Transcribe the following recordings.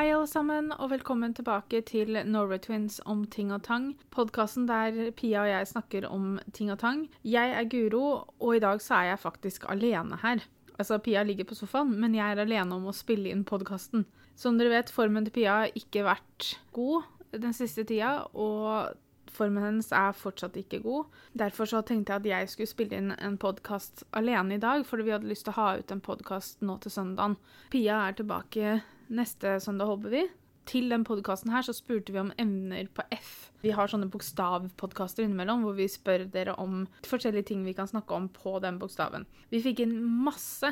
Hei, alle sammen, og velkommen tilbake til Norway Twins om ting og tang. Podkasten der Pia og jeg snakker om ting og tang. Jeg er Guro, og i dag så er jeg faktisk alene her. Altså, Pia ligger på sofaen, men jeg er alene om å spille inn podkasten. Som dere vet, formen til Pia har ikke vært god den siste tida, og formen hennes er fortsatt ikke god. Derfor så tenkte jeg at jeg skulle spille inn en podkast alene i dag, fordi vi hadde lyst til å ha ut en podkast nå til søndagen. Pia er tilbake neste søndag, håper vi. Til den podkasten her så spurte vi om emner på F. Vi har sånne bokstavpodkaster innimellom hvor vi spør dere om forskjellige ting vi kan snakke om på den bokstaven. Vi fikk inn masse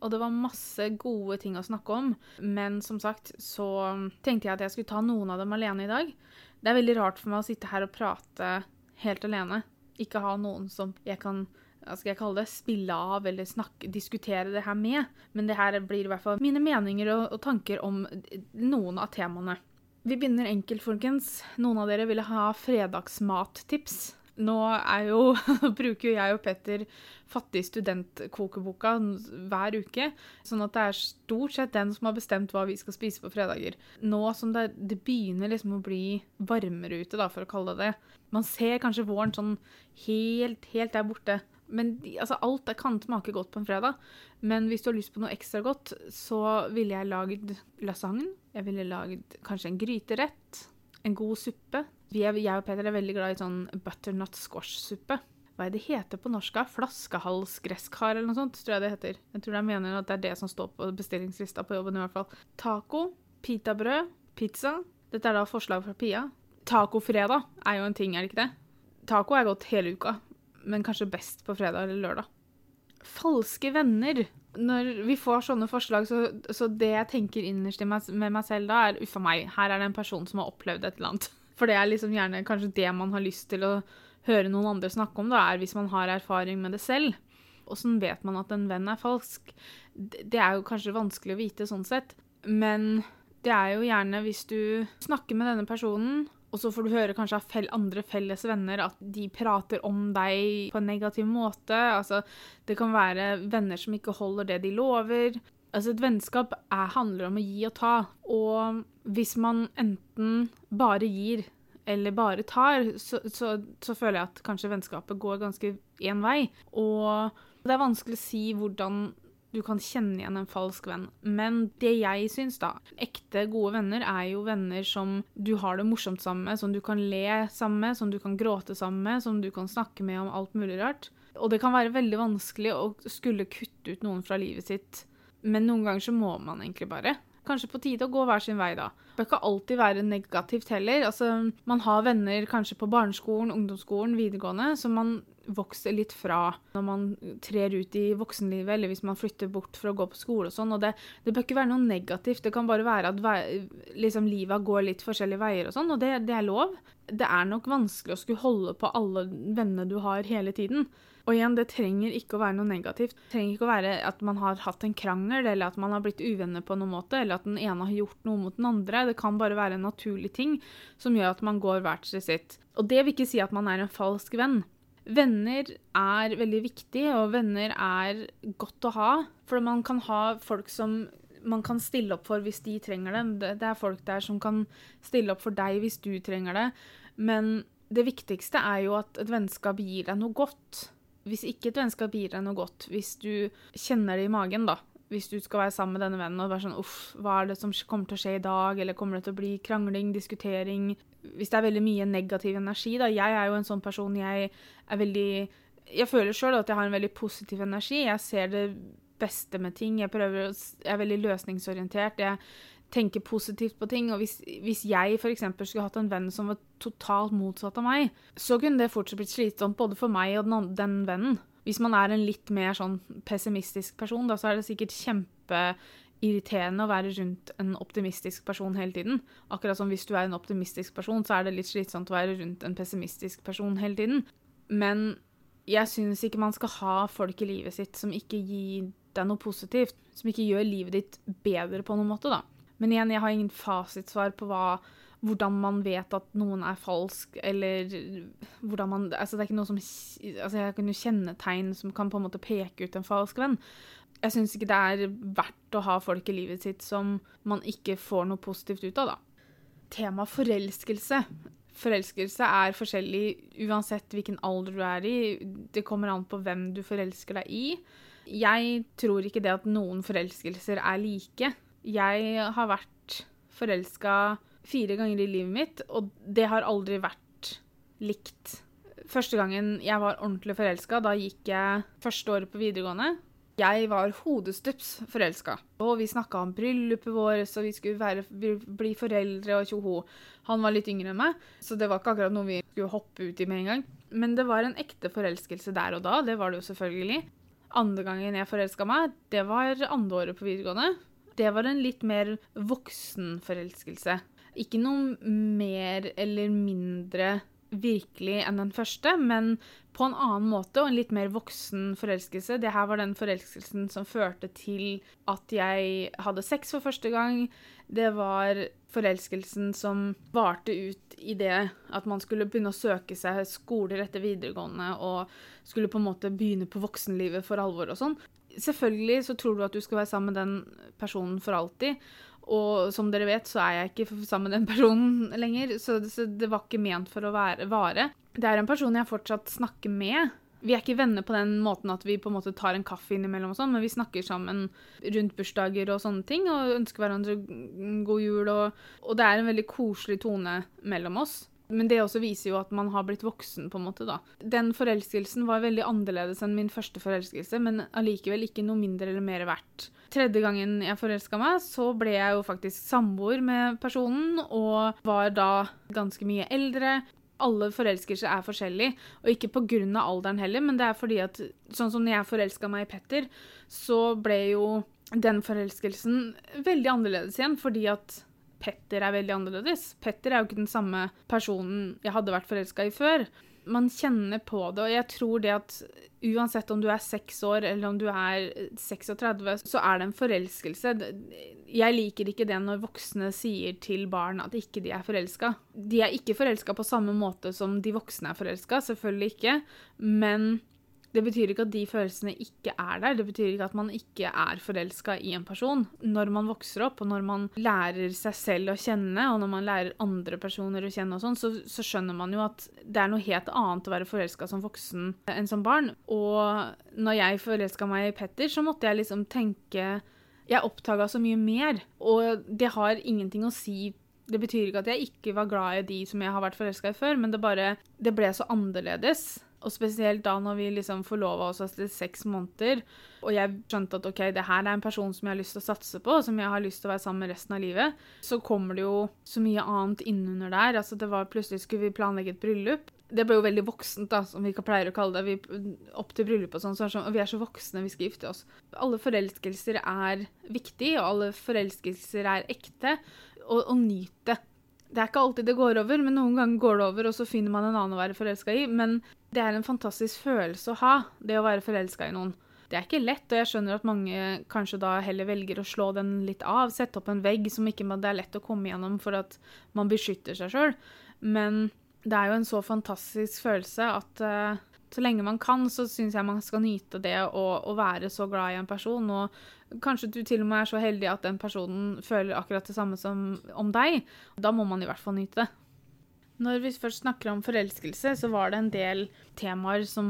og det var masse gode ting å snakke om. Men som sagt så tenkte jeg at jeg skulle ta noen av dem alene i dag. Det er veldig rart for meg å sitte her og prate helt alene. Ikke ha noen som jeg kan hva skal jeg kalle det, spille av eller snakke, diskutere det her med. Men det her blir i hvert fall mine meninger og, og tanker om noen av temaene. Vi begynner enkelt, folkens. Noen av dere ville ha fredagsmattips. Nå er jo, bruker jo jeg og Petter Fattig student-kokeboka hver uke. Sånn at det er stort sett den som har bestemt hva vi skal spise på fredager. Nå som det, det begynner liksom å bli varmere ute, da, for å kalle det det. Man ser kanskje våren sånn helt, helt der borte. Men altså, alt det kan smake godt på en fredag. Men hvis du har lyst på noe ekstra godt, så ville jeg lagd lasagne. Jeg ville lagd kanskje en gryterett. En god suppe. Er, jeg og Peter er veldig glad i sånn butternut squash-suppe. Hva er det heter på norsk? Flaskehalsgresskar eller noe sånt, tror jeg det heter. Jeg tror jeg mener at det er det som står på bestillingslista på jobben i hvert fall. Taco, pitabrød, pizza. Dette er da forslag fra Pia. Tacofredag er jo en ting, er det ikke det? Taco er godt hele uka, men kanskje best på fredag eller lørdag. Falske venner. Når vi får sånne forslag, så, så det jeg tenker innerst med meg selv da, er uffa meg, her er det en person som har opplevd et eller annet. For det er liksom gjerne kanskje det man har lyst til å høre noen andre snakke om, da, er hvis man har erfaring med det selv. Åssen vet man at en venn er falsk? Det er jo kanskje vanskelig å vite sånn sett, men det er jo gjerne hvis du snakker med denne personen, og så får du høre kanskje av fel andre felles venner at de prater om deg på en negativ måte. Altså, det kan være venner som ikke holder det de lover. Altså, et vennskap er, handler om å gi og ta. Og hvis man enten bare gir eller bare tar, så, så, så føler jeg at kanskje vennskapet går ganske én vei. Og det er vanskelig å si hvordan du kan kjenne igjen en falsk venn. Men det jeg syns, da Ekte, gode venner er jo venner som du har det morsomt sammen med, som du kan le sammen med, som du kan gråte sammen med, som du kan snakke med om alt mulig rart. Og det kan være veldig vanskelig å skulle kutte ut noen fra livet sitt, men noen ganger så må man egentlig bare. Kanskje på tide å gå hver sin vei, da. Det bør ikke alltid være negativt heller. Altså, man har venner kanskje på barneskolen, ungdomsskolen, videregående, som man vokser litt fra når man trer ut i voksenlivet, eller hvis man flytter bort for å gå på skole og sånn. Og det, det bør ikke være noe negativt. Det kan bare være at vei, liksom, livet går litt forskjellige veier og sånn, og det, det, er lov. Det er nok vanskelig å skulle holde på alle vennene du har hele tiden. Og igjen, det trenger ikke å være noe negativt. Det trenger ikke å være at man har hatt en krangel, eller at man har blitt uvenner på noen måte, eller at den ene har gjort noe mot den andre. Det kan bare være en naturlig ting som gjør at man går hvert til sitt. Og det vil ikke si at man er en falsk venn. Venner er veldig viktig, og venner er godt å ha. For man kan ha folk som man kan stille opp for hvis de trenger det. Det er folk der som kan stille opp for deg hvis du trenger det. Men det viktigste er jo at et vennskap gir deg noe godt. Hvis ikke et vennskap gir deg noe godt, hvis du kjenner det i magen, da. Hvis du skal være sammen med denne vennen og være sånn uff, hva er det som kommer til å skje i dag, eller kommer det til å bli krangling, diskutering, hvis det er veldig mye negativ energi, da Jeg er jo en sånn person jeg er veldig Jeg føler sjøl at jeg har en veldig positiv energi. Jeg ser det beste med ting. Jeg, prøver, jeg er veldig løsningsorientert. Jeg tenker positivt på ting. Og hvis, hvis jeg f.eks. skulle hatt en venn som var totalt motsatt av meg, så kunne det fortsatt blitt slitsomt både for meg og den, den vennen. Hvis man er en litt mer sånn pessimistisk person, da, så er det sikkert kjempeirriterende å være rundt en optimistisk person hele tiden. Akkurat som hvis du er en optimistisk person, så er det litt slitsomt å være rundt en pessimistisk person hele tiden. Men jeg syns ikke man skal ha folk i livet sitt som ikke gir deg noe positivt. Som ikke gjør livet ditt bedre på noen måte, da. Men igjen, jeg har ingen fasitsvar på hva, hvordan man vet at noen er falsk, eller hvordan man Altså, det er ikke noe som Altså, jeg kan jo kjenne tegn som kan på en måte peke ut en falsk venn. Jeg syns ikke det er verdt å ha folk i livet sitt som man ikke får noe positivt ut av, da. Tema forelskelse. Forelskelse er forskjellig uansett hvilken alder du er i. Det kommer an på hvem du forelsker deg i. Jeg tror ikke det at noen forelskelser er like. Jeg har vært forelska fire ganger i livet mitt, og det har aldri vært likt. Første gangen jeg var ordentlig forelska, da gikk jeg første året på videregående. Jeg var hodestups forelska. Og vi snakka om bryllupet vårt, så vi skulle være, bli foreldre og tjoho. Han var litt yngre enn meg, så det var ikke akkurat noe vi skulle hoppe ut i med en gang. Men det var en ekte forelskelse der og da, det var det jo selvfølgelig. Andre gangen jeg forelska meg, det var andre året på videregående. Det var en litt mer voksen forelskelse. Ikke noe mer eller mindre virkelig enn den første, men på en annen måte og en litt mer voksen forelskelse. Det her var den forelskelsen som førte til at jeg hadde sex for første gang. Det var forelskelsen som varte ut i det at man skulle begynne å søke seg skoler etter videregående og skulle på en måte begynne på voksenlivet for alvor og sånn. Selvfølgelig så tror du at du skal være sammen med den personen for alltid, og som dere vet, så er jeg ikke sammen med den personen lenger, så det, var ikke ment for å være, vare. Det er en person jeg fortsatt snakker med. Vi er ikke venner på den måten at vi på en måte tar en kaffe innimellom, og sånn, men vi snakker sammen rundt bursdager og sånne ting, og ønsker hverandre god jul. Og, og det er en veldig koselig tone mellom oss. Men det også viser jo at man har blitt voksen, på en måte, da. Den forelskelsen var veldig annerledes enn min første forelskelse, men allikevel ikke noe mindre eller mer verdt. Tredje gangen jeg forelska meg, så ble jeg jo faktisk samboer med personen, og var da ganske mye eldre. Alle forelskelser er forskjellige, og ikke pga. alderen heller, men det er fordi at sånn som når jeg forelska meg i Petter, så ble jo den forelskelsen veldig annerledes igjen, fordi at Petter er veldig annerledes. Petter er jo ikke den samme personen jeg hadde vært forelska i før. Man kjenner på det, og jeg tror det at uansett om du er seks år eller om du er 36, så er det en forelskelse. Jeg liker ikke det når voksne sier til barn at ikke de er forelska. De er ikke forelska på samme måte som de voksne er forelska, selvfølgelig ikke, men det betyr ikke at de følelsene ikke er der. Det betyr ikke at man ikke er forelska i en person. Når man vokser opp, og når man lærer seg selv å kjenne, og når man lærer andre personer å kjenne, og sånn, så, så, skjønner man jo at det er noe helt annet å være forelska som voksen enn som barn. Og når jeg forelska meg i Petter, så måtte jeg liksom tenke Jeg oppdaga så mye mer, og det har ingenting å si det betyr ikke at jeg ikke var glad i de som jeg har vært forelska i før, men det bare Det ble så annerledes. Og spesielt da når vi liksom forlova oss etter seks måneder, og jeg skjønte at ok, det her er en person som jeg har lyst til å satse på, og som jeg har lyst til å være sammen med resten av livet, så kommer det jo så mye annet innunder der. Altså det var Plutselig skulle vi planlegge et bryllup. Det ble jo veldig voksent, da, som vi ikke pleier å kalle det. Vi, opp til bryllup og sånn, så sånn, og vi er så voksne, vi skal gifte oss. Alle forelskelser er viktig, og alle forelskelser er ekte. Og, og nyt det. Det er ikke alltid det går over, men noen ganger går det over, og så finner man en annen å være forelska i. Men det er en fantastisk følelse å ha, det å være forelska i noen. Det er ikke lett, og jeg skjønner at mange kanskje da heller velger å slå den litt av. Sette opp en vegg som ikke det er lett å komme gjennom for at man beskytter seg sjøl. Men det er jo en så fantastisk følelse at uh, så lenge man kan, så syns jeg man skal nyte det å, være så glad i en person. Og kanskje du til og med er så heldig at den personen føler akkurat det samme som om deg. Da må man i hvert fall nyte det. Når vi først snakker om forelskelse, så var det en del temaer som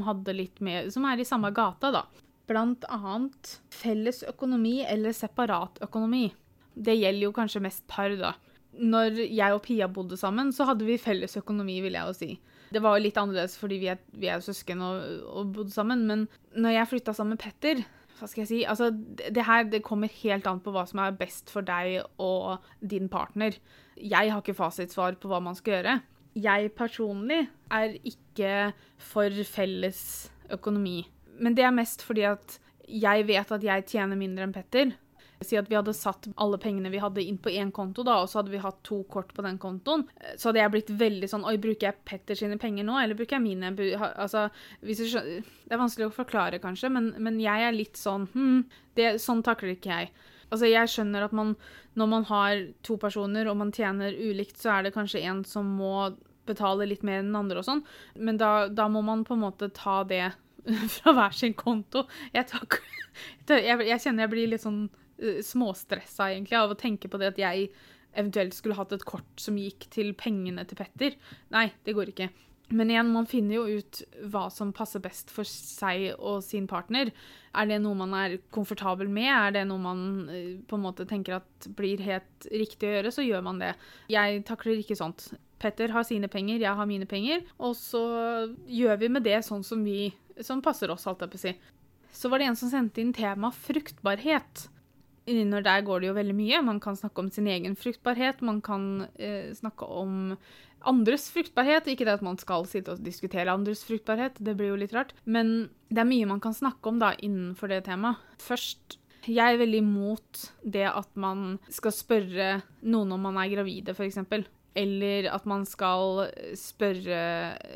med Som er i samme gata, da. Blant annet felles økonomi eller separat økonomi. Det gjelder jo kanskje mest par, da. Når jeg og Pia bodde sammen, så hadde vi felles økonomi, vil jeg jo si. Det var jo litt annerledes fordi vi er, vi er søsken og, og, bodde sammen, men når jeg flytta sammen med Petter hva skal jeg si? Altså, det her det kommer helt an på hva som er best for deg og din partner. Jeg har ikke fasitsvar på hva man skal gjøre jeg personlig er ikke for felles økonomi. Men det er mest fordi at jeg vet at jeg tjener mindre enn Petter. Si at vi hadde satt alle pengene vi hadde inn på én konto, da, og så hadde vi hatt to kort på den kontoen. Så hadde jeg blitt veldig sånn Oi, bruker jeg Petter sine penger nå, eller bruker jeg mine? Altså, skjønner, det er vanskelig å forklare, kanskje, men, men jeg er litt sånn Hm, det, sånn takler ikke jeg. Altså, jeg skjønner at man, når man har to personer og man tjener ulikt, så er det kanskje en som må betale litt mer enn den andre og sånn, men da, da, må man på en måte ta det fra hver sin konto. Jeg, tar, jeg, jeg kjenner jeg blir litt sånn småstressa egentlig av å tenke på det at jeg eventuelt skulle hatt et kort som gikk til pengene til Petter. Nei, det går ikke. Men igjen, man finner jo ut hva som passer best for seg og sin partner. Er det noe man er komfortabel med? Er det noe man uh, på en måte tenker at blir helt riktig å gjøre, så gjør man det. Jeg takler ikke sånt. Petter har sine penger, jeg har mine penger, og så gjør vi med det sånn som vi som passer oss, holdt jeg på å si. Så var det en som sendte inn tema fruktbarhet. Under der går det jo veldig mye. Man kan snakke om sin egen fruktbarhet, man kan eh, snakke om andres fruktbarhet. Ikke det at man skal sitte og diskutere andres fruktbarhet, det blir jo litt rart. Men det er mye man kan snakke om da innenfor det temaet. Først jeg er veldig imot det at man skal spørre noen om man er gravide, f.eks. Eller at man skal spørre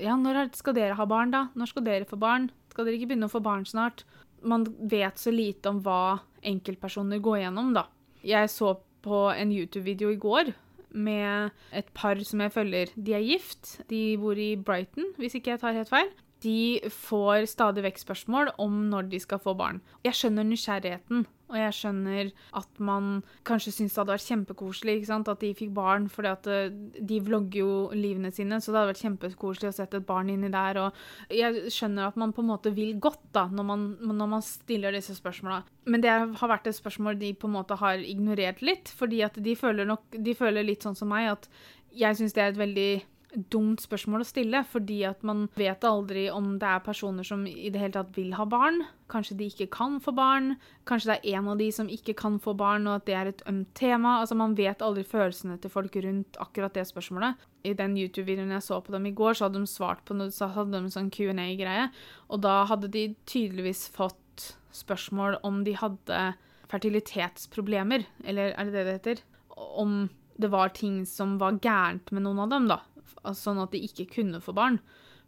Ja, når skal dere ha barn, da? Når skal dere få barn? Skal dere ikke begynne å få barn snart? Man vet så lite om hva enkeltpersoner går gjennom, da. Jeg så på en YouTube-video i går med et par som jeg følger. De er gift. De bor i Brighton, hvis ikke jeg tar helt feil de får stadig vekk spørsmål om når de skal få barn. Jeg skjønner nysgjerrigheten, og jeg skjønner at man kanskje syns det hadde vært kjempekoselig at de fikk barn, for eh, de vlogger jo livene sine, så det hadde vært kjempekoselig å sette et barn inni der. Og jeg skjønner at man på en måte vil godt da, når man, når man stiller disse spørsmåla. Men det har vært et spørsmål de på en måte har ignorert litt, fordi at de føler, nok, de føler litt sånn som meg, at jeg syns det er et veldig dumt spørsmål å stille, fordi at man vet aldri om det er personer som i det hele tatt vil ha barn. Kanskje de ikke kan få barn. Kanskje det er en av de som ikke kan få barn, og at det er et ømt tema. Altså, Man vet aldri følelsene til folk rundt akkurat det spørsmålet. I den YouTube-videoen jeg så på dem i går, så hadde de svart på noe, så hadde de en sånn Q&A-greie, og da hadde de tydeligvis fått spørsmål om de hadde fertilitetsproblemer, eller er det det det heter? Om det var ting som var gærent med noen av dem, da sånn at de ikke kunne få barn.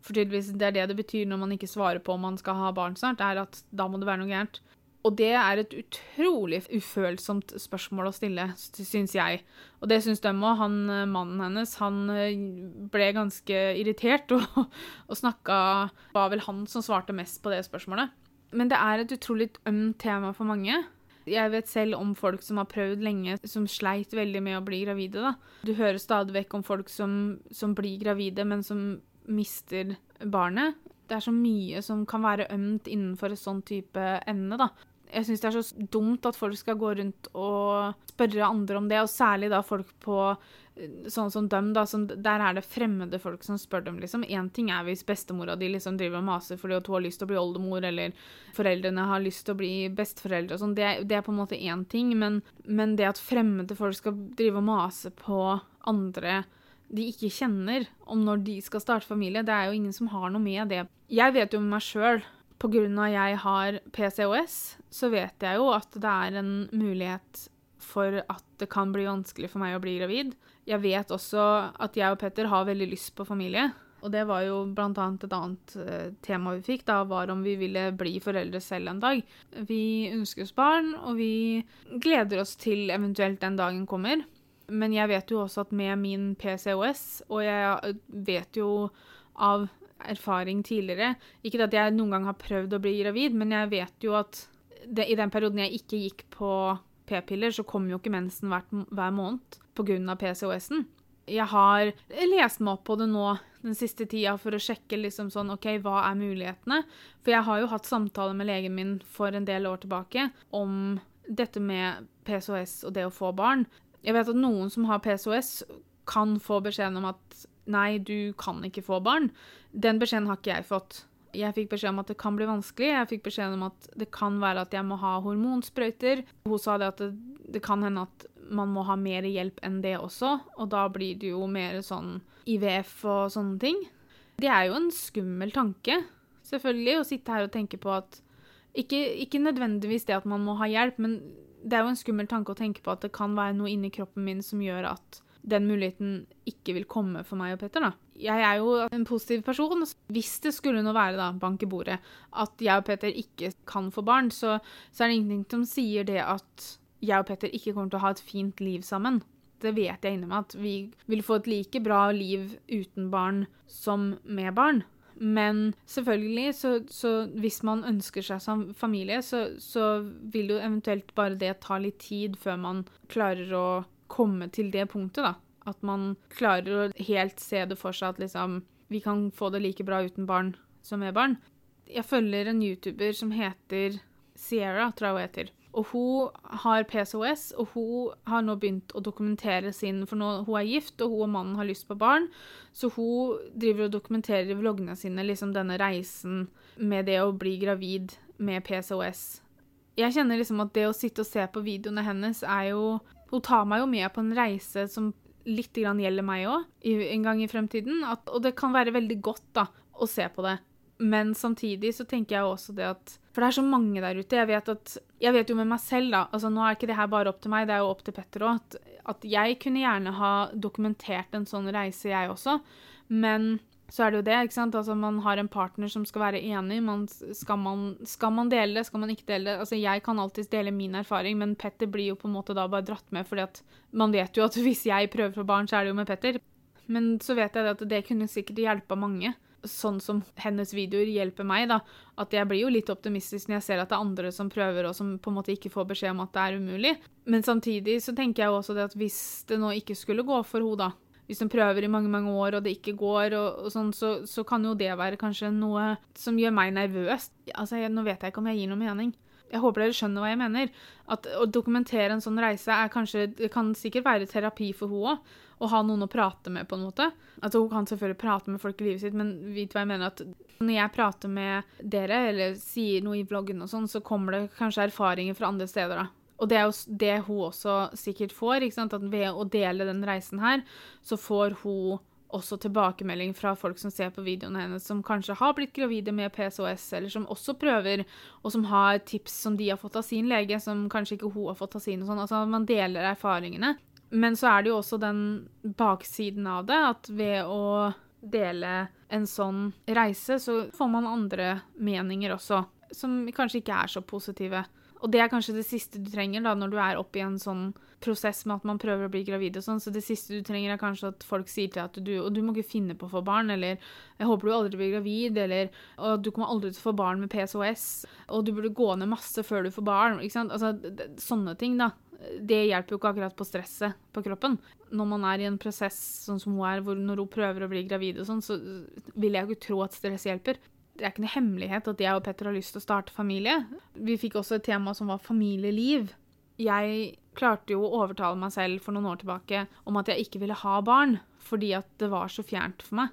For tydeligvis det er det det betyr når man ikke svarer på om man skal ha barn snart, er at da må det være noe gærent. Og det er et utrolig ufølsomt spørsmål å stille, syns jeg. Og det syns de òg. Han mannen hennes, han eh, ble ganske irritert og, og snakka Var vel han som svarte mest på det spørsmålet. Men det er et utrolig ømt tema for mange. Jeg vet selv om folk som har prøvd lenge, som sleit veldig med å bli gravide. da. Du hører stadig vekk om folk som, som blir gravide, men som mister barnet. Det er så mye som kan være ømt innenfor et sånn type emne, da. Jeg syns det er så dumt at folk skal gå rundt og spørre andre om det, og særlig da folk på sånn som dem, da, som, der er det fremmede folk som spør dem, liksom. Én ting er hvis bestemora di liksom driver og maser fordi hun har lyst til å bli oldemor, eller foreldrene har lyst til å bli besteforeldre og sånn, det, det, er på en måte én ting, men, men, det at fremmede folk skal drive og mase på andre de ikke kjenner, om når de skal starte familie, det er jo ingen som har noe med det. Jeg vet jo med meg sjøl av jeg har PCOS, så vet jeg jo at det er en mulighet for at det kan bli vanskelig for meg å bli gravid. Jeg vet også at jeg og Petter har veldig lyst på familie. Og det var jo blant annet et annet uh, tema vi fikk, da, var om vi ville bli foreldre selv en dag. Vi ønsker oss barn, og vi gleder oss til eventuelt den dagen kommer. Men jeg vet jo også at med min PCOS, og jeg vet jo av erfaring tidligere Ikke at jeg noen gang har prøvd å bli gravid, men jeg vet jo at det, i den perioden jeg ikke gikk på p-piller, så kom jo ikke mensen hver, hver måned pga. PCOS-en. Jeg har lest meg opp på det nå den siste tida for å sjekke liksom sånn, ok, hva er mulighetene. For jeg har jo hatt samtaler med legen min for en del år tilbake om dette med PCOS og det å få barn. Jeg vet at noen som har PCOS, kan få beskjeden om at nei, du kan ikke få barn. Den beskjeden har ikke jeg fått. Jeg fikk beskjed om at det kan bli vanskelig. Jeg fikk beskjed om at det kan være at jeg må ha hormonsprøyter. Hun sa det at det, det kan hende at man må ha mer hjelp enn det også, og da blir det jo mer sånn IVF og sånne ting. Det er jo en skummel tanke, selvfølgelig, å sitte her og tenke på at ikke, ikke, nødvendigvis det at man må ha hjelp, men det er jo en skummel tanke å tenke på at det kan være noe inni kroppen min som gjør at den muligheten ikke vil komme for meg og Petter. da. Jeg er jo en positiv person. Hvis det skulle nå være, da, bank i bordet, at jeg og Petter ikke kan få barn, så, så er det ingenting som sier det at jeg og Petter ikke kommer til å ha et fint liv sammen. Det vet jeg inni meg, at vi vil få et like bra liv uten barn som med barn. Men selvfølgelig, så, så hvis man ønsker seg som familie, så, så vil jo eventuelt bare det ta litt tid før man klarer å komme til det punktet, da. At man klarer å helt se det for seg at liksom Vi kan få det like bra uten barn som med barn. Jeg følger en YouTuber som heter Sierra, tror jeg hun heter. Og hun har PCOS, og hun har nå begynt å dokumentere sin For nå hun er gift, og hun og mannen har lyst på barn, så hun driver og dokumenterer i vloggene sine liksom denne reisen med det å bli gravid med PCOS. Jeg kjenner liksom at det å sitte og se på videoene hennes er jo Hun tar meg jo med på en reise som litt gjelder meg òg, en gang i fremtiden. At, og det kan være veldig godt da, å se på det. Men samtidig så tenker jeg også det at For det er så mange der ute. Jeg vet, at, jeg vet jo med meg selv, da altså Nå er ikke det her bare opp til meg, det er jo opp til Petter òg. At, at, jeg kunne gjerne ha dokumentert en sånn reise, jeg også. Men så er det jo det, ikke sant. Altså man har en partner som skal være enig. Man, skal, man, skal, man, dele det, skal man ikke dele det? Altså jeg kan alltids dele min erfaring, men Petter blir jo på en måte da bare dratt med, fordi at man vet jo at hvis jeg prøver for barn, så er det jo med Petter. Men så vet jeg at det kunne sikkert hjelpa mange sånn som hennes videoer hjelper meg, da, at jeg blir jo litt optimistisk når jeg ser at det er andre som prøver, og som på en måte ikke får beskjed om at det er umulig. Men samtidig så tenker jeg også det at hvis det nå ikke skulle gå for henne, hvis en prøver i mange mange år, og det ikke går, og, og sånn, så, så, kan jo det være kanskje noe som gjør meg nervøs. Altså, jeg, Nå vet jeg ikke om jeg gir noe mening. Jeg håper dere skjønner hva jeg mener. At Å dokumentere en sånn reise er kanskje, det kan sikkert være terapi for henne òg å ha noen å prate med, på en måte. Altså, hun kan selvfølgelig prate med folk i livet sitt, men vit hva jeg mener at når jeg prater med dere, eller sier noe i vloggen og sånn, så kommer det kanskje erfaringer fra andre steder, da. Og det er jo det hun også sikkert får, at ved å dele den reisen her, så får hun også tilbakemelding fra folk som ser på videoene hennes, som kanskje har blitt gravide med PCOS, eller som også prøver, og som har tips som de har fått av sin lege, som kanskje ikke hun har fått av sin. og sånn. Altså, Man deler erfaringene. Men så er det jo også den baksiden av det, at ved å dele en sånn reise, så får man andre meninger også, som kanskje ikke er så positive. Og det er kanskje det siste du trenger da, når du er oppe i en sånn prosess med at man prøver å bli gravid og sånn. Så det siste du trenger, er kanskje at folk sier til deg at du Og du må ikke finne på å få barn, eller Jeg håper du aldri blir gravid, eller du kommer aldri til å få barn med PCOS, og du burde gå ned masse før du får barn. Ikke sant? Altså, sånne ting, da det hjelper jo ikke akkurat på stresset på kroppen. Når man er i en prosess sånn som hun er, hvor når hun prøver å bli gravid og sånn, så vil jeg jo ikke tro at stress hjelper. Det er ikke noe hemmelighet at jeg og Petter har lyst til å starte familie. Vi fikk også et tema som var familieliv. Jeg klarte jo å overtale meg selv for noen år tilbake om at jeg ikke ville ha barn, fordi at det var så fjernt for meg.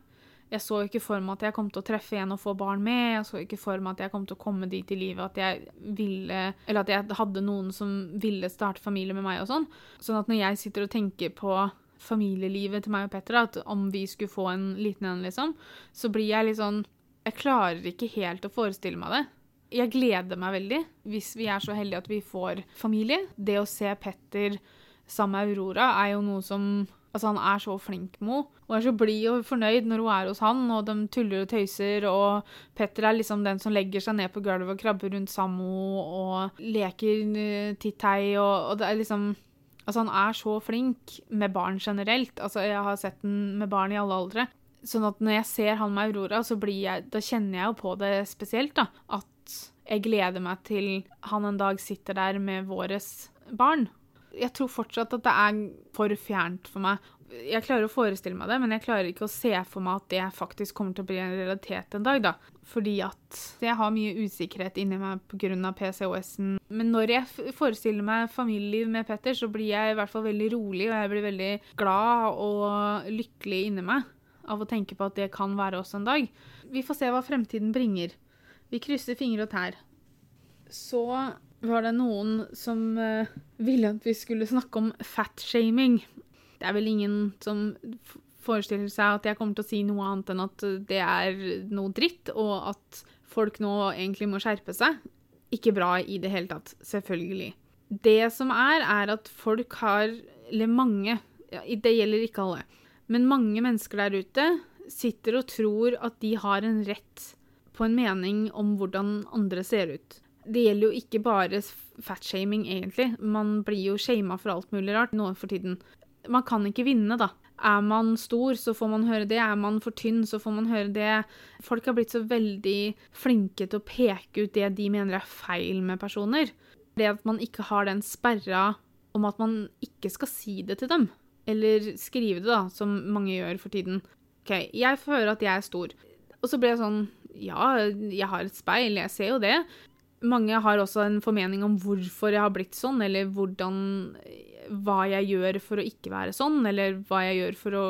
Jeg så ikke for meg at jeg kom til å treffe en og få barn med. Jeg så ikke for meg at jeg kom til å komme dit i livet at jeg ville Eller at jeg hadde noen som ville starte familie med meg og sånn. Sånn at når jeg sitter og tenker på familielivet til meg og Petter, at om vi skulle få en liten en, liksom, så blir jeg litt sånn Jeg klarer ikke helt å forestille meg det. Jeg gleder meg veldig hvis vi er så heldige at vi får familie. Det å se Petter sammen med Aurora er jo noe som Altså, han er så flink med henne. Hun er så blid og fornøyd når hun er hos han, og de tuller og tøyser, og Petter er liksom den som legger seg ned på gulvet og krabber rundt sammen med henne og leker uh, titt-hei, og, og, det er liksom Altså, han er så flink med barn generelt. Altså, jeg har sett den med barn i alle aldre. Sånn at når jeg ser han med Aurora, så jeg Da kjenner jeg jo på det spesielt, da. At jeg gleder meg til han en dag sitter der med våres barn jeg tror fortsatt at det er for fjernt for meg. Jeg klarer å forestille meg det, men jeg klarer ikke å se for meg at det faktisk kommer til å bli en realitet en dag, da. Fordi at jeg har mye usikkerhet inni meg pga. PCOS-en. Men når jeg forestiller meg familieliv med Petter, så blir jeg i hvert fall veldig rolig, og jeg blir veldig glad og lykkelig inni meg av å tenke på at det kan være oss en dag. Vi får se hva fremtiden bringer. Vi krysser fingre og tær. Så var det noen som uh, ville at vi skulle snakke om fatshaming. Det er vel ingen som forestiller seg at jeg kommer til å si noe annet enn at det er noe dritt, og at folk nå egentlig må skjerpe seg. Ikke bra i det hele tatt, selvfølgelig. Det som er, er at folk har Eller mange, det gjelder ikke alle, men mange mennesker der ute sitter og tror at de har en rett på en mening om hvordan andre ser ut det gjelder jo ikke bare fatshaming, egentlig. Man blir jo shama for alt mulig rart nå for tiden. Man kan ikke vinne, da. Er man stor, så får man høre det. Er man for tynn, så får man høre det. Folk har blitt så veldig flinke til å peke ut det de mener er feil med personer. Det at man ikke har den sperra om at man ikke skal si det til dem. Eller skrive det, da, som mange gjør for tiden. OK, jeg høre at jeg er stor. Og så ble jeg sånn Ja, jeg har et speil, jeg ser jo det. Mange har også en formening om hvorfor jeg har blitt sånn, eller hvordan Hva jeg gjør for å ikke være sånn, eller hva jeg gjør for å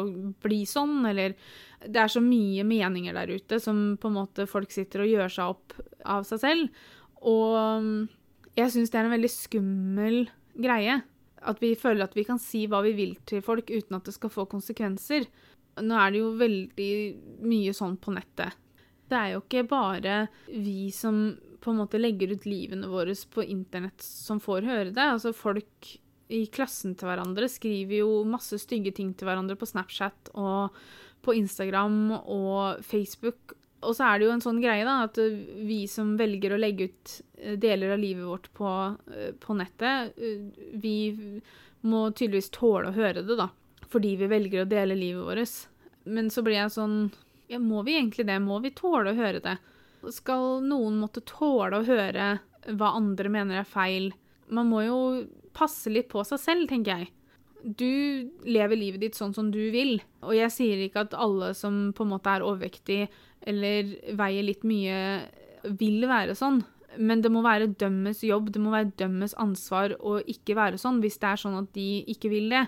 bli sånn, eller Det er så mye meninger der ute som på en måte folk sitter og gjør seg opp av seg selv. Og jeg syns det er en veldig skummel greie. At vi føler at vi kan si hva vi vil til folk uten at det skal få konsekvenser. Nå er det jo veldig mye sånn på nettet. Det er jo ikke bare vi som på en måte legger ut livene våre på internett som får høre det. Altså folk i klassen til hverandre skriver jo masse stygge ting til hverandre på Snapchat og på Instagram og Facebook. Og så er det jo en sånn greie, da, at vi som velger å legge ut eh, deler av livet vårt på, eh, på nettet, eh, vi må tydeligvis tåle å høre det, da fordi vi velger å dele livet vårt. Men så blir jeg sånn Ja, må vi egentlig det? Må vi tåle å høre det? Skal noen måtte tåle å høre hva andre mener er feil? Man må jo passe litt på seg selv, tenker jeg. Du lever livet ditt sånn som du vil, og jeg sier ikke at alle som på en måte er overvektige eller veier litt mye, vil være sånn. Men det må være dømmes jobb, det må være dømmes ansvar å ikke være sånn, hvis det er sånn at de ikke vil det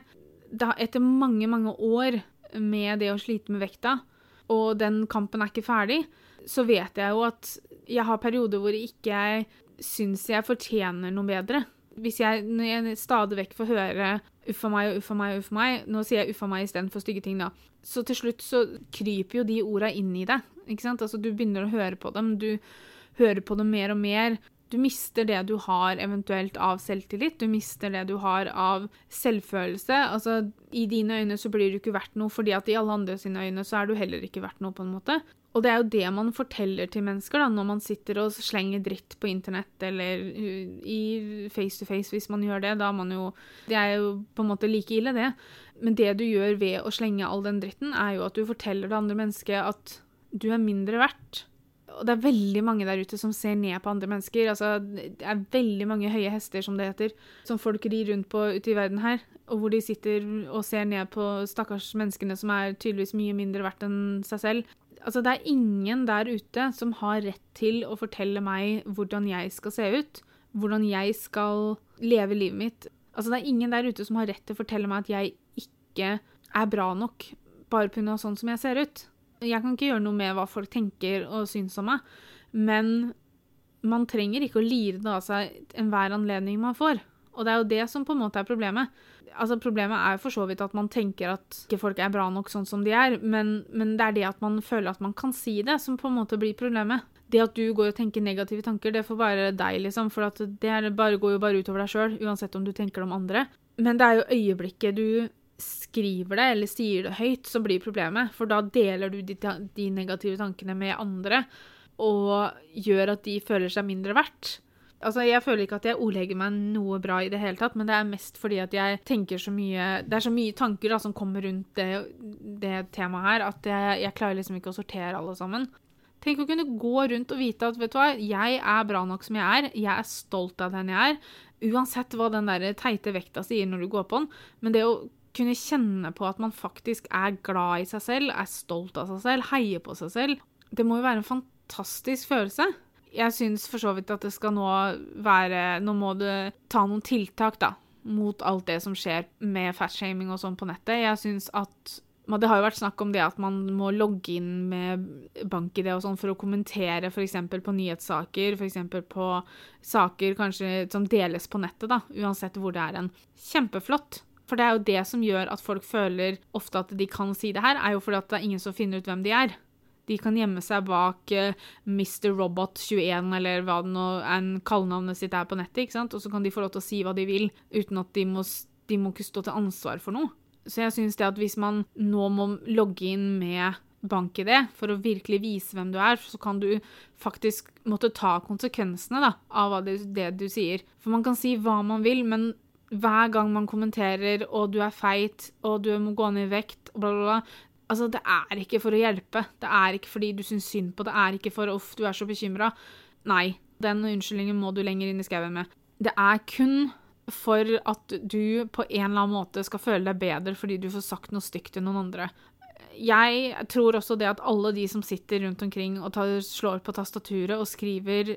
da, etter mange, mange år med det å slite med vekta, og den kampen er ikke ferdig, så vet jeg jo at jeg har perioder hvor ikke jeg syns jeg fortjener noe bedre. Hvis jeg, når jeg stadig vekk får høre 'uffa meg' og 'uffa meg' og 'uffa meg', nå sier jeg 'uffa meg' istedenfor stygge ting, da, så til slutt så kryper jo de orda inn i deg. Ikke sant? Altså, du begynner å høre på dem. Du hører på dem mer og mer. Du mister det du har eventuelt av selvtillit, du mister det du har av selvfølelse. Altså, I dine øyne så blir du ikke verdt noe, fordi at i alle andre sine øyne så er du heller ikke verdt noe, på en måte. Og det er jo det man forteller til mennesker da, når man sitter og slenger dritt på internett eller i face to face, hvis man gjør det. Da man jo Det er jo på en måte like ille, det. Men det du gjør ved å slenge all den dritten, er jo at du forteller det andre mennesket at du er mindre verdt og det er veldig mange der ute som ser ned på andre mennesker. Altså, det er veldig mange høye hester, som det heter, som folk rir rundt på ute i verden her. Og hvor de sitter og ser ned på stakkars menneskene som er tydeligvis mye mindre verdt enn seg selv. Altså, det er ingen der ute som har rett til å fortelle meg hvordan jeg skal se ut. Hvordan jeg skal leve livet mitt. Altså, det er ingen der ute som har rett til å fortelle meg at jeg ikke er bra nok bare pga. sånn som jeg ser ut. Jeg kan ikke gjøre noe med hva folk tenker og syns om meg, men man trenger ikke å lire det av seg enhver anledning man får. Og det er jo det som på en måte er problemet. Altså Problemet er for så vidt at man tenker at ikke folk er bra nok sånn som de er, men, men det er det at man føler at man kan si det, som på en måte blir problemet. Det at du går og tenker negative tanker, det får bare deg, liksom. For det bare, går jo bare utover deg sjøl, uansett om du tenker det om andre. Men det er jo øyeblikket du skriver det eller sier det høyt, som blir problemet. For da deler du de, de, negative tankene med andre, og gjør at de føler seg mindre verdt. Altså, Jeg føler ikke at jeg ordlegger meg noe bra i det hele tatt, men det er mest fordi at jeg tenker så mye Det er så mye tanker da, som kommer rundt det, det temaet her, at jeg, jeg klarer liksom ikke å sortere alle sammen. Tenk å kunne gå rundt og vite at vet du hva, jeg er bra nok som jeg er. Jeg er stolt av den jeg er. Uansett hva den der teite vekta sier når du går på den. Men det å kunne kjenne på at man faktisk er glad i seg selv, er stolt av seg selv, heier på seg selv. Det må jo være en fantastisk følelse. Jeg syns for så vidt at det skal nå være Nå må du ta noen tiltak, da, mot alt det som skjer med fatshaming og sånn på nettet. Jeg syns at det har jo vært snakk om det at man må logge inn med bank-ID og sånn for å kommentere f.eks. på nyhetssaker, f.eks. på saker kanskje som deles på nettet, da, uansett hvor det er en. Kjempeflott. For det er jo det som gjør at folk føler ofte at de kan si det her, er jo fordi at det er ingen som finner ut hvem de er. De kan gjemme seg bak uh, eh, Mr. Robot21 eller hva det nå er kallenavnet sitt er på nettet, ikke sant? og så kan de få lov til å si hva de vil, uten at de må, de må ikke stå til ansvar for noe. Så jeg syns det at hvis man nå må logge inn med bank-ID for å virkelig vise hvem du er, så kan du faktisk måtte ta konsekvensene da, av det, det du sier. For man kan si hva man vil, men hver gang man kommenterer og du er feit og du må gå ned i vekt bla, bla, bla. Altså, det er ikke for å hjelpe. Det er ikke fordi du syns synd på det. er ikke for uff, du er så bekymra. Nei, den unnskyldningen må du lenger inn i skauen med. Det er kun for at du på en eller annen måte skal føle deg bedre fordi du får sagt noe stygt til noen andre. Jeg tror også det at alle de som sitter rundt omkring og tar, slår på tastaturet og skriver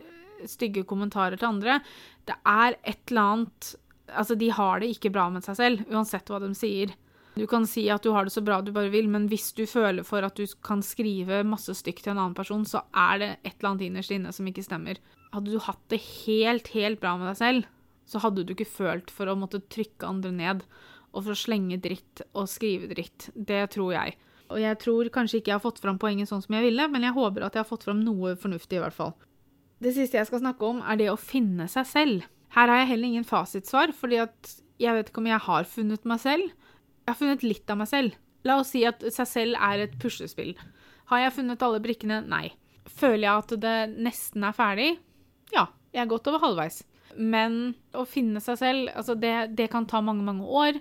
stygge kommentarer til andre, det er et eller annet Altså, de har det ikke bra med seg selv, uansett hva de sier. Du kan si at du har det så bra du bare vil, men hvis du føler for at du kan skrive masse stygt til en annen person, så er det et eller annet innerst inne som ikke stemmer. Hadde du hatt det helt, helt bra med deg selv, så hadde du ikke følt for å måtte trykke andre ned og for å slenge dritt og skrive dritt. Det tror jeg. Og jeg tror kanskje ikke jeg har fått fram poenget sånn som jeg ville, men jeg håper at jeg har fått fram noe fornuftig, i hvert fall. Det siste jeg skal snakke om, er det å finne seg selv. Her har jeg heller ingen fasitsvar, fordi at jeg vet ikke om jeg har funnet meg selv. Jeg har funnet litt av meg selv. La oss si at seg selv er et puslespill. Har jeg funnet alle brikkene? Nei. Føler jeg at det nesten er ferdig? Ja, jeg er godt over halvveis. Men å finne seg selv, altså det, det kan ta mange, mange år.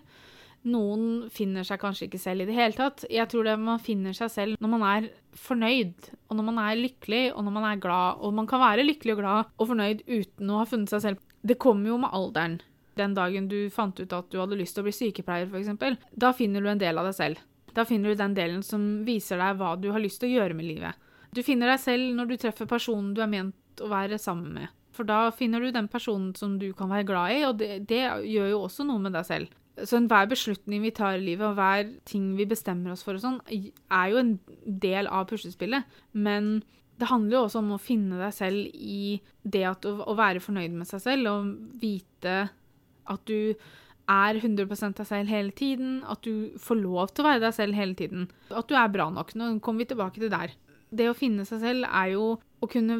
Noen finner seg kanskje ikke selv i det hele tatt. Jeg tror det man finner seg selv når man er fornøyd, og når man er lykkelig, og når man er glad. Og man kan være lykkelig og glad og fornøyd uten å ha funnet seg selv. Det kommer jo med alderen. Den dagen du fant ut at du hadde lyst til å bli sykepleier, f.eks., da finner du en del av deg selv. Da finner du den delen som viser deg hva du har lyst til å gjøre med livet. Du finner deg selv når du treffer personen du er ment å være sammen med. For da finner du den personen som du kan være glad i, og det, det gjør jo også noe med deg selv. Så enhver beslutning vi tar i livet, og hver ting vi bestemmer oss for og sånn, er jo en del av puslespillet. Men det handler jo også om å finne deg selv i det at å, være fornøyd med seg selv, og vite at du er 100% deg selv hele tiden, at du får lov til å være deg selv hele tiden. At du er bra nok. Nå kommer vi tilbake til der. Det å finne seg selv er jo å kunne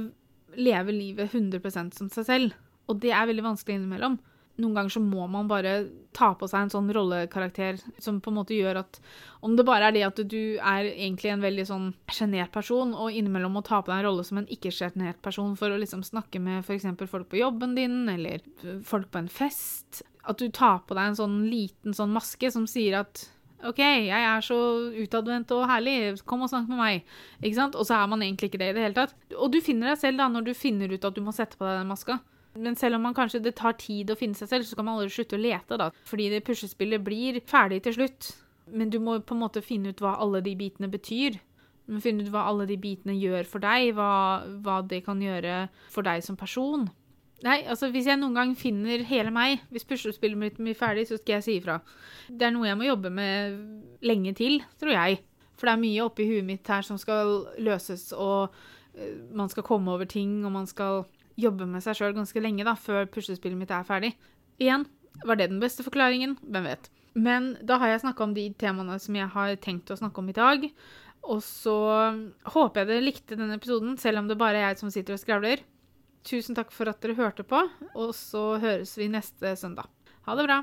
leve livet 100% som seg selv. Og det er veldig vanskelig innimellom. Noen ganger så må man bare ta på seg en sånn rollekarakter som på en måte gjør at Om det bare er det at du er egentlig en veldig sånn sjenert person, og innimellom må ta på deg en rolle som en ikke-sjenert person for å liksom snakke med f.eks. folk på jobben din, eller folk på en fest At du tar på deg en sånn liten sånn maske som sier at OK, jeg er så utadvendt og herlig, kom og snakk med meg. Ikke sant? Og så er man egentlig ikke det i det hele tatt. Og du finner deg selv da når du finner ut at du må sette på deg den maska. Men selv om man kanskje det tar tid å finne seg selv, så kan man aldri slutte å lete, da. Fordi det puslespillet blir ferdig til slutt. Men du må på en måte finne ut hva alle de bitene betyr. Du må finne ut hva alle de bitene gjør for deg, hva, hva det kan gjøre for deg som person. Nei, altså hvis jeg noen gang finner hele meg, hvis puslespillet mitt blir ferdig, så skal jeg si ifra. Det er noe jeg må jobbe med lenge til, tror jeg. For det er mye oppi huet mitt her som skal løses, og uh, man skal komme over ting, og man skal jobbe med seg sjøl ganske lenge da, før puslespillet mitt er ferdig. Igjen, var det den beste forklaringen? Hvem vet. Men da har jeg snakka om de temaene som jeg har tenkt å snakke om i dag. Og så håper jeg dere likte denne episoden, selv om det bare er jeg som sitter og skravler. Tusen takk for at dere hørte på, og så høres vi neste søndag. Ha det bra.